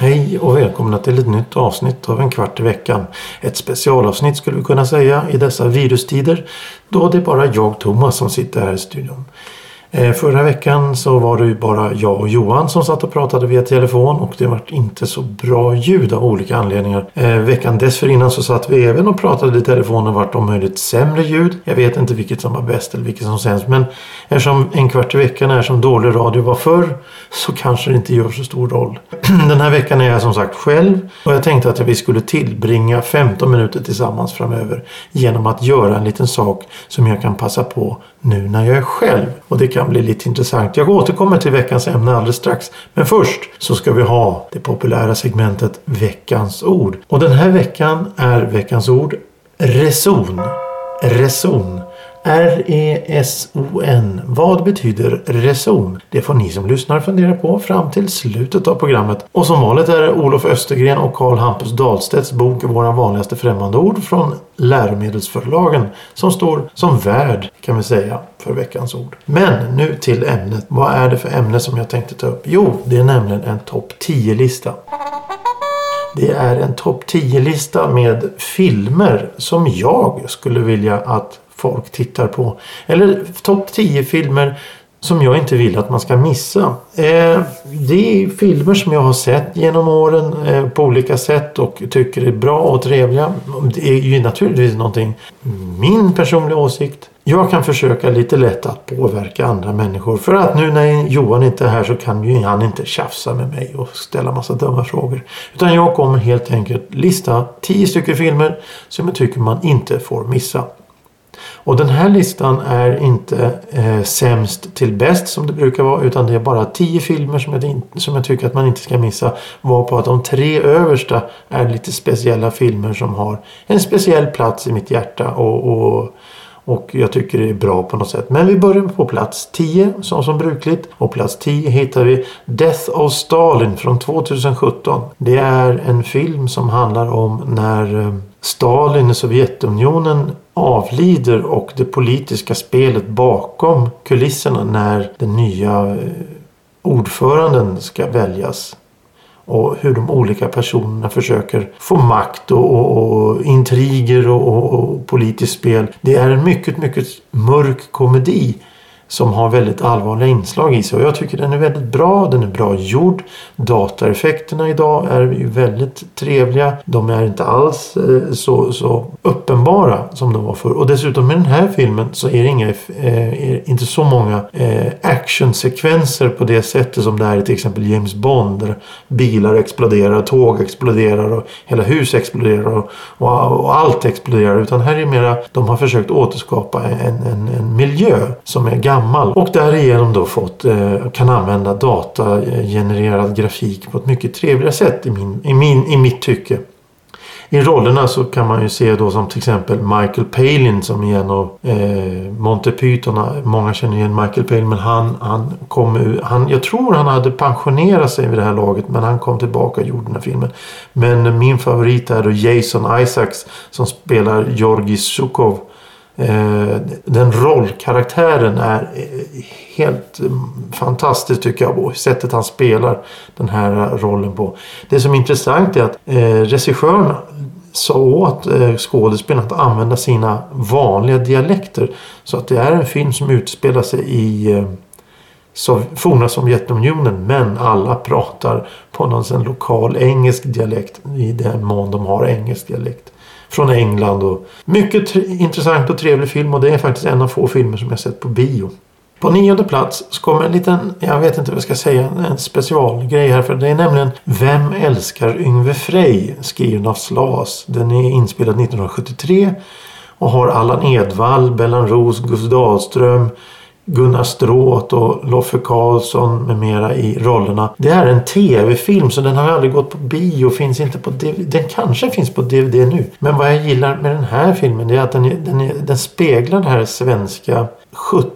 Hej och välkomna till ett nytt avsnitt av En kvart i veckan. Ett specialavsnitt skulle vi kunna säga i dessa virustider då det är bara jag Thomas som sitter här i studion. Eh, förra veckan så var det ju bara jag och Johan som satt och pratade via telefon och det var inte så bra ljud av olika anledningar. Eh, veckan dessförinnan så satt vi även och pratade i telefon och vart om möjligt sämre ljud. Jag vet inte vilket som var bäst eller vilket som sämst men eftersom en kvart i veckan är som dålig radio var förr så kanske det inte gör så stor roll. Den här veckan är jag som sagt själv och jag tänkte att vi skulle tillbringa 15 minuter tillsammans framöver genom att göra en liten sak som jag kan passa på nu när jag är själv. Och det kan bli lite intressant. Jag återkommer till veckans ämne alldeles strax. Men först så ska vi ha det populära segmentet Veckans ord. Och den här veckan är veckans ord reson. Reson. R-E-S-O-N. Vad betyder reson? Det får ni som lyssnar fundera på fram till slutet av programmet. Och som vanligt är det Olof Östergren och Karl Hampus Dahlstedts bok Våra vanligaste främmande ord från läromedelsförlagen som står som värd kan vi säga för veckans ord. Men nu till ämnet. Vad är det för ämne som jag tänkte ta upp? Jo, det är nämligen en topp 10-lista. Det är en topp 10-lista med filmer som jag skulle vilja att folk tittar på. Eller topp 10 filmer som jag inte vill att man ska missa. Eh, det är filmer som jag har sett genom åren eh, på olika sätt och tycker är bra och trevliga. Det är ju naturligtvis någonting, min personliga åsikt. Jag kan försöka lite lätt att påverka andra människor. För att nu när Johan inte är här så kan ju han inte tjafsa med mig och ställa massa dumma frågor. Utan jag kommer helt enkelt lista 10 stycken filmer som jag tycker man inte får missa. Och den här listan är inte eh, sämst till bäst som det brukar vara utan det är bara tio filmer som jag, som jag tycker att man inte ska missa. Var på att de tre översta är lite speciella filmer som har en speciell plats i mitt hjärta och, och och jag tycker det är bra på något sätt. Men vi börjar på plats 10 som som brukligt. Och plats 10 hittar vi Death of Stalin från 2017. Det är en film som handlar om när eh, Stalin i Sovjetunionen avlider och det politiska spelet bakom kulisserna när den nya eh, ordföranden ska väljas. Och hur de olika personerna försöker få makt och, och, och intriger och, och, politiskt spel. Det är en mycket, mycket mörk komedi som har väldigt allvarliga inslag i sig. Och jag tycker den är väldigt bra. Den är bra gjord. Dataeffekterna idag är ju väldigt trevliga. De är inte alls eh, så, så uppenbara som de var förr. Och dessutom med den här filmen så är det inga, eh, inte så många eh, actionsekvenser på det sättet som det är i till exempel James Bond. Där bilar exploderar, tåg exploderar och hela hus exploderar och, och, och allt exploderar. Utan här är det mera, de har försökt återskapa en, en, en miljö som är gammal gammal och därigenom då fått, eh, kan använda datagenererad grafik på ett mycket trevligare sätt i, min, i, min, i mitt tycke. I rollerna så kan man ju se då som till exempel Michael Palin som är en av eh, Monty Python. Många känner igen Michael Palin men han, han kom han, Jag tror han hade pensionerat sig vid det här laget men han kom tillbaka och gjorde den här filmen. Men min favorit är då Jason Isaacs som spelar Georgi Sukov Eh, Eh, den rollkaraktären är eh, helt eh, fantastisk tycker jag. Och sättet han spelar den här rollen på. Det som är intressant är att regissören sa åt skådespelarna att använda sina vanliga dialekter. Så att det är en film som utspelar sig i forna Sovjetunionen men alla pratar på någon lokal engelsk dialekt i den mån de har engelsk dialekt från England. Och mycket intressant och trevlig film och det är faktiskt en av få filmer som jag sett på bio. På nionde plats så kommer en liten, jag vet inte vad jag ska säga, en specialgrej här. För det är nämligen Vem älskar Yngve Frey? Skriven av Slas. Den är inspelad 1973 och har Allan Edwall, Bellan Roos, Gustav Dahlström, Gunnar Stråth och Loffe Karlsson med mera i rollerna. Det är en tv-film så den har aldrig gått på bio. Finns inte på DVD. Den kanske finns på DVD nu. Men vad jag gillar med den här filmen är att den, den, den speglar det här svenska 70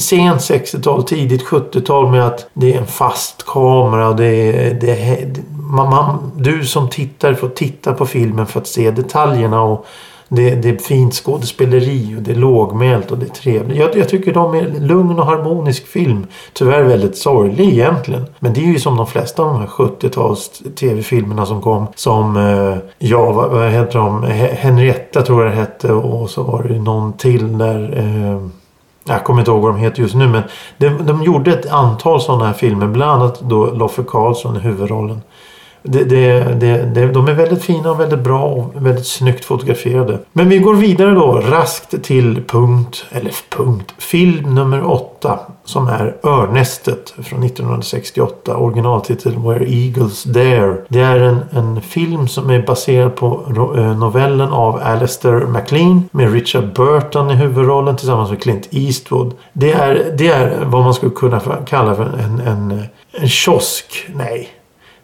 sent 60-tal, tidigt 70-tal med att det är en fast kamera och det är, det är, man, man, du som tittar får titta på filmen för att se detaljerna och det, det är fint skådespeleri och det är lågmält och det är trevligt. Jag, jag tycker de är lugn och harmonisk film. Tyvärr väldigt sorglig egentligen. Men det är ju som de flesta av de här 70-tals tv-filmerna som kom. Som, eh, ja vad, vad heter de? Henrietta tror jag det hette och så var det någon till där. Eh, jag kommer inte ihåg vad de heter just nu men de, de gjorde ett antal sådana här filmer. Bland annat då Loffe Karlsson i huvudrollen. Det, det, det, de är väldigt fina och väldigt bra och väldigt snyggt fotograferade. Men vi går vidare då raskt till punkt, eller punkt, film nummer åtta. Som är Örnästet från 1968. Originaltitel Where Eagles Dare. Det är en, en film som är baserad på eh, novellen av Alistair MacLean. Med Richard Burton i huvudrollen tillsammans med Clint Eastwood. Det är, det är vad man skulle kunna kalla för en, en, en kiosk. Nej,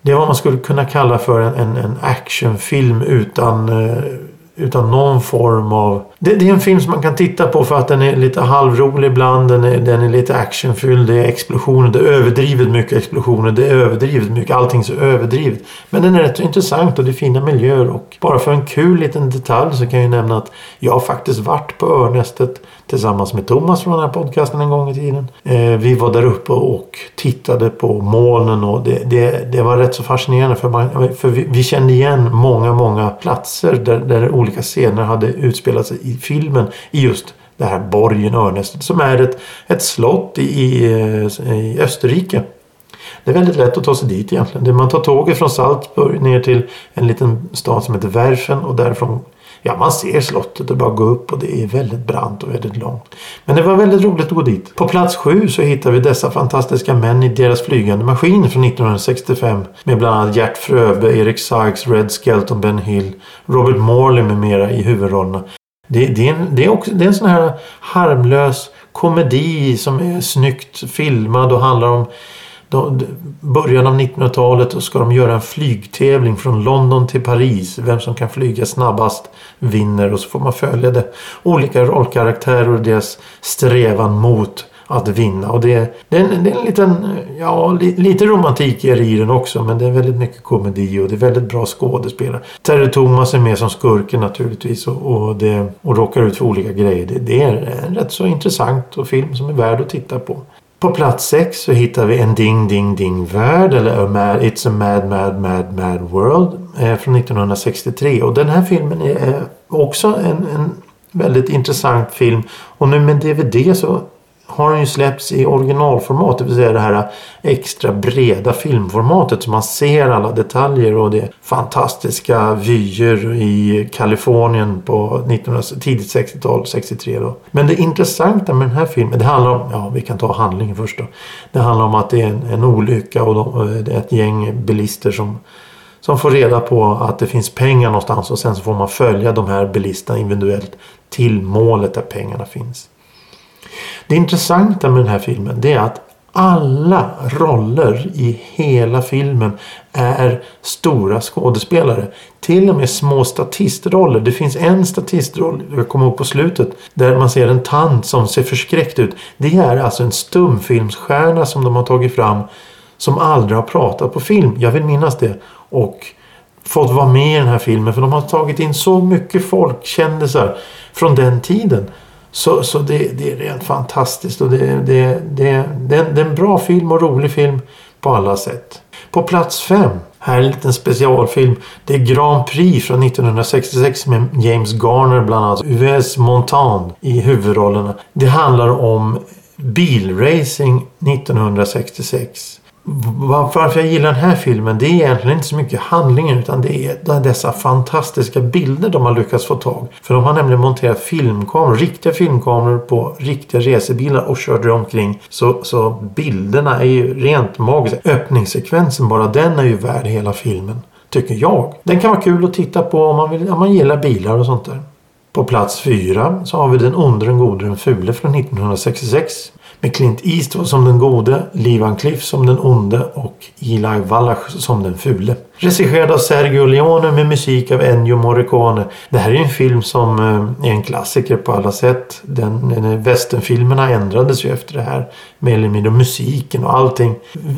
det är vad man skulle kunna kalla för en, en, en actionfilm utan, eh, utan någon form av... Det, det, är en film som man kan titta på för att den är lite halvrolig ibland. Den är, den är lite actionfylld. Det är explosioner. Det är överdrivet mycket explosioner. Det är överdrivet mycket. Allting så överdrivet. Men den är rätt intressant och det är fina miljöer. Och bara för en kul liten detalj så kan jag nämna att jag har faktiskt varit på Örnästet tillsammans med Thomas från den här podcasten en gång i tiden. Eh, vi var där uppe och tittade på molnen och det, det, det var rätt så fascinerande för, man, för vi, vi, kände igen många, många platser där, där olika scener hade utspelat sig i filmen i just det här borgen Örnästet som är ett, ett slott i, i, eh, i Österrike. Det är väldigt lätt att ta sig dit egentligen. Man tar tåget från Salzburg ner till en liten stad som heter Werfen och därifrån Ja, man ser slottet och bara gå upp och det är väldigt brant och väldigt långt. Men det var väldigt roligt att gå dit. På plats sju så hittar vi dessa fantastiska män i deras flygande maskin från 1965 med bland annat Gert Fröbe, Erik Sykes, Red Skelton, Ben Hill, Robert Morley med mera i huvudrollerna. Det, det, är en, det, är också, det är en sån här harmlös komedi som är snyggt filmad och handlar om de, början av 1900-talet och ska de göra en flygtävling från London till Paris. Vem som kan flyga snabbast vinner och så får man följa det. Olika rollkaraktärer och deras strävan mot att vinna. Och det, det, är, en, det är en liten, ja lite romantik är i den också men det är väldigt mycket komedi och det är väldigt bra skådespelare. Terry Thomas är med som skurken naturligtvis och, och, det, och råkar ut för olika grejer. Det, det är en rätt så intressant och film som är värd att titta på. På plats sex så hittar vi en Ding Ding Ding Värld eller a mad, It's a Mad Mad Mad Mad World eh, från 1963. Och den här filmen är också en, en väldigt intressant film. Och nu med DVD så har den ju släppts i originalformat, det vill säga det här extra breda filmformatet så man ser alla detaljer och det fantastiska vyer i Kalifornien på 1900, tidigt 60-tal, 63 då. Men det intressanta med den här filmen, det handlar om, ja vi kan ta handlingen först då. Det handlar om att det är en, en olycka och de, det är ett gäng bilister som som får reda på att det finns pengar någonstans och sen så får man följa de här bilisterna individuellt till målet där pengarna finns. Det intressanta med den här filmen det är att alla roller i hela filmen är stora skådespelare. Till och med små statistroller. Det finns en statistroll, jag kommer ihåg på slutet, där man ser en tant som ser förskräckt ut. Det är alltså en stumfilmsstjärna som de har tagit fram som aldrig har pratat på film. Jag vill minnas det. Och fått vara med i den här filmen för de har tagit in så mycket folk, kändisar från den tiden. Så, så det, det är rent fantastiskt och det, det, det, det, är en bra film och rolig film på alla sätt. På plats fem, här är en liten specialfilm. Det är Grand Prix från 1966 med James Garner bland annat. US Montan i huvudrollerna. Det handlar om bilracing 1966 varför jag gillar den här filmen det är egentligen inte så mycket handlingen utan det är dessa fantastiska bilder de har lyckats få tag. För de har nämligen monterat filmkameror, riktiga filmkameror på riktiga resebilar och kört omkring. Så, så bilderna är ju rent magiska. Öppningssekvensen bara den är ju värd hela filmen. Tycker jag. Den kan vara kul att titta på om man, vill, om man gillar bilar och sånt där. På plats fyra så har vi Den onde, den gode, den fule från 1966 med Clint Eastwood som den gode, Lee Cliff som den onde och Eli Wallach som den fule. Regisserad av Sergio Leone med musik av Ennio Morricone. Det här är en film som eh, är en klassiker på alla sätt. Den, västernfilmerna ändrades ju efter det här. Mer eller mindre musiken och allting.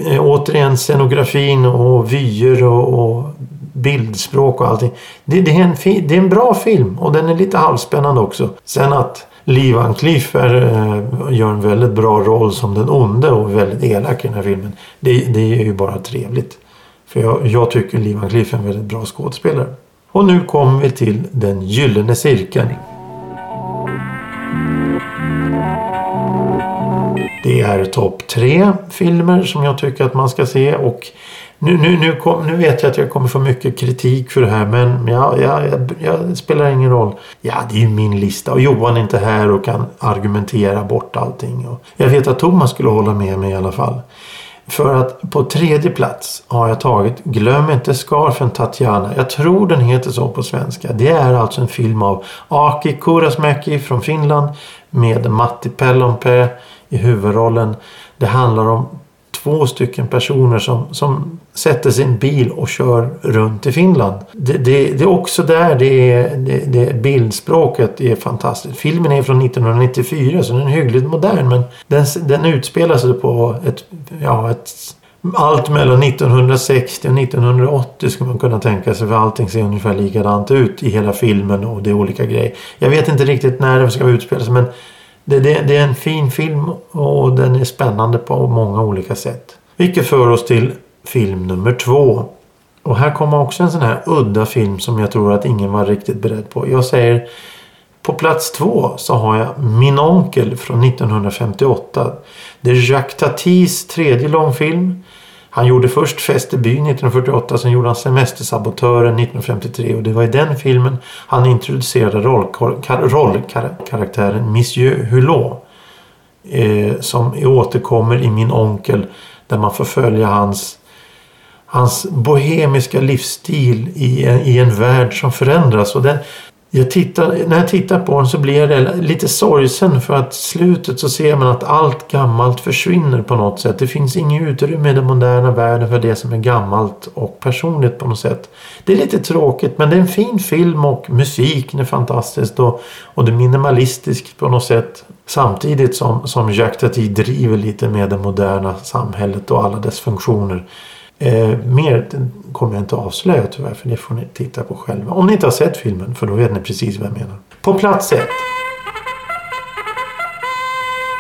Eh, återigen scenografin och vyer och, och bildspråk och allting. Det, det, är en, det är en bra film och den är lite halvspännande också. Sen att Lee Van Cleef är, eh, gör en väldigt bra roll som den onde och väldigt elak i den här filmen. Det, det är ju bara trevligt. För jag, jag tycker Lee Van Cleef är en väldigt bra skådespelare. Och nu kommer vi till den gyllene cirkeln. Det är topp tre filmer som jag tycker att man ska se och nu, nu, nu, kom, nu vet jag att jag kommer få mycket kritik för det här men ja, ja, jag, jag det spelar ingen roll. Ja, det är ju min lista och Johan är inte här och kan argumentera bort allting. Och jag vet att Thomas skulle hålla med mig i alla fall. För att på tredje plats har jag tagit Glöm inte scarfen Tatjana. Jag tror den heter så på svenska. Det är alltså en film av Aki Kurasmäki från Finland med Matti Pellonpää i huvudrollen. Det handlar om två stycken personer som, som sätter sin bil och kör runt i Finland. Det, det, det är också där det, är, det, det, bildspråket är fantastiskt. Filmen är från 1994 så den är hyggligt modern men den, den utspelar sig på ett, ja, ett allt mellan 1960 och 1980 skulle man kunna tänka sig för allting ser ungefär likadant ut i hela filmen och det är olika grejer. Jag vet inte riktigt när den ska utspela sig men det, det, det, är en fin film och den är spännande på många olika sätt. Vilket för oss till film nummer två. Och här kommer också en sån här udda film som jag tror att ingen var riktigt beredd på. Jag säger på plats två så har jag Min onkel från 1958. Det är Jacques Tatis tredje långfilm. Han gjorde först Fest i byn 1948, sen gjorde han Semestersabotören 1953 och det var i den filmen han introducerade rollkaraktären Monsieur Hulot. Eh, som återkommer i Min onkel där man får följa hans hans bohemiska livsstil i en, i en värld som förändras. Och den, jag tittar, när jag tittar på den så blir jag lite sorgsen för att slutet så ser man att allt gammalt försvinner på något sätt. Det finns inget utrymme i den moderna världen för det som är gammalt och personligt på något sätt. Det är lite tråkigt men det är en fin film och musiken är fantastisk och, och det är minimalistiskt på något sätt. Samtidigt som, som Jacques Tati driver lite med det moderna samhället och alla dess funktioner. Eh, mer kommer jag inte att avslöja tyvärr för det får ni titta på själva. Om ni inte har sett filmen för då vet ni precis vad jag menar. På plats ett.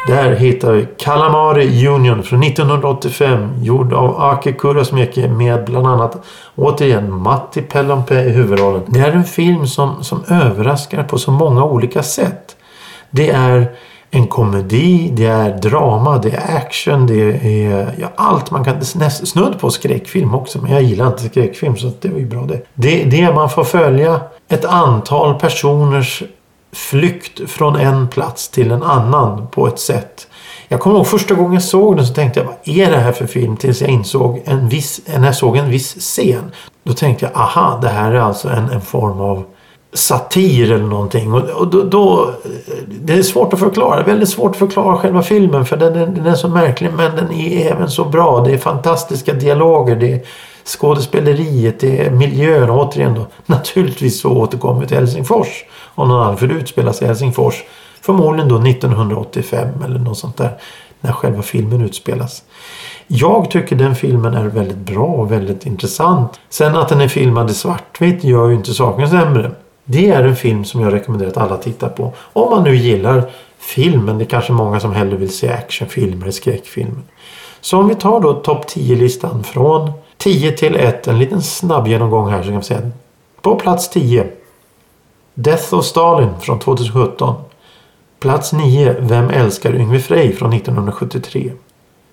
Där hittar vi Calamari Union från 1985 gjord av Aki Kurosmäki med bland annat återigen Matti Pellonpää i huvudrollen. Det är en film som, som överraskar på så många olika sätt. Det är en komedi, det är drama, det är action, det är ja, allt man kan. Snudd på skräckfilm också men jag gillar inte skräckfilm så det var ju bra det. Det, det man får följa ett antal personers flykt från en plats till en annan på ett sätt. Jag kommer ihåg första gången jag såg den så tänkte jag vad är det här för film? Tills jag insåg en viss, när jag såg en viss scen. Då tänkte jag aha det här är alltså en, en form av satir eller någonting. Och, och då, då, det är svårt att förklara. Väldigt svårt att förklara själva filmen för den, den, är så märklig men den är även så bra. Det är fantastiska dialoger. Det är skådespeleriet, det är miljön och återigen då naturligtvis så återkommer vi till Helsingfors. Om någon annan, för det utspelar sig i Helsingfors. Förmodligen då 1985 eller något sånt där. När själva filmen utspelas. Jag tycker den filmen är väldigt bra och väldigt intressant. Sen att den är filmad i svartvitt gör ju inte saken sämre. Det är en film som jag rekommenderar att alla tittar på. Om man nu gillar filmen. Det är kanske många som hellre vill se actionfilmer eller skräckfilmer. Så om vi tar då topp 10-listan från 10 till 1. En liten snabb genomgång här så kan vi säga. På plats 10. Death of Stalin från 2017. Plats 9. Vem älskar Yngve Frey från 1973.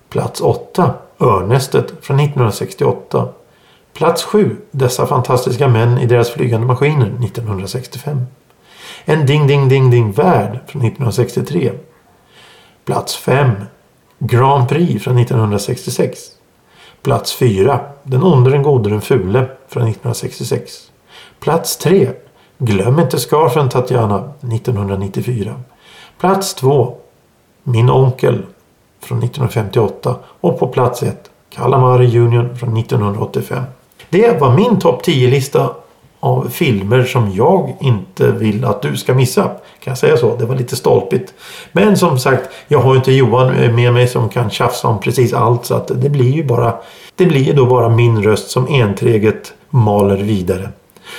Plats 8. Örnästet från 1968. Plats 7. Dessa fantastiska män i deras flygande maskiner 1965. En Ding Ding Ding Ding Värld från 1963. Plats 5. Grand Prix från 1966. Plats 4. Den onde, den gode, den fule från 1966. Plats 3. Glöm inte scarfen Tatjana 1994. Plats 2. Min onkel från 1958 och på plats 1 Calamari Union från 1985. Det var min topp 10-lista av filmer som jag inte vill att du ska missa. Kan jag säga så? Det var lite stolpigt. Men som sagt, jag har inte Johan med mig som kan tjafsa om precis allt så att det blir ju bara det blir då bara min röst som enträget maler vidare.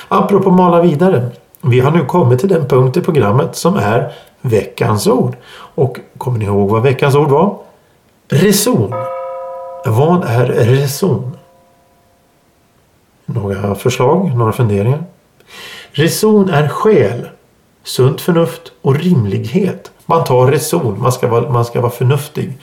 Apropå mala vidare. Vi har nu kommit till den punkt i programmet som är veckans ord. Och kommer ni ihåg vad veckans ord var? Reson. Vad är reson? Några förslag? Några funderingar? Reson är skäl, sunt förnuft och rimlighet. Man tar reson, man ska vara, man ska vara förnuftig.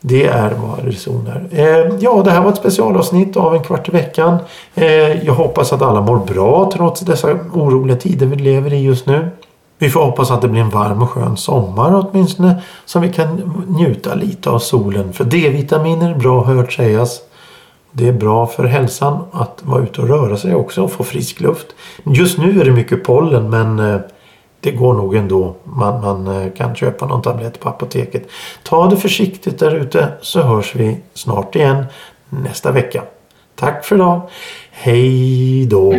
Det är vad reson är. Eh, ja, det här var ett specialavsnitt av en kvart i veckan. Eh, jag hoppas att alla mår bra trots dessa oroliga tider vi lever i just nu. Vi får hoppas att det blir en varm och skön sommar åtminstone. Så vi kan njuta lite av solen. För D-vitaminer är bra hört sägas. Det är bra för hälsan att vara ute och röra sig också och få frisk luft. Just nu är det mycket pollen men eh, det går nog ändå. Man, man eh, kan köpa någon tablett på apoteket. Ta det försiktigt där ute så hörs vi snart igen nästa vecka. Tack för idag. Hej då!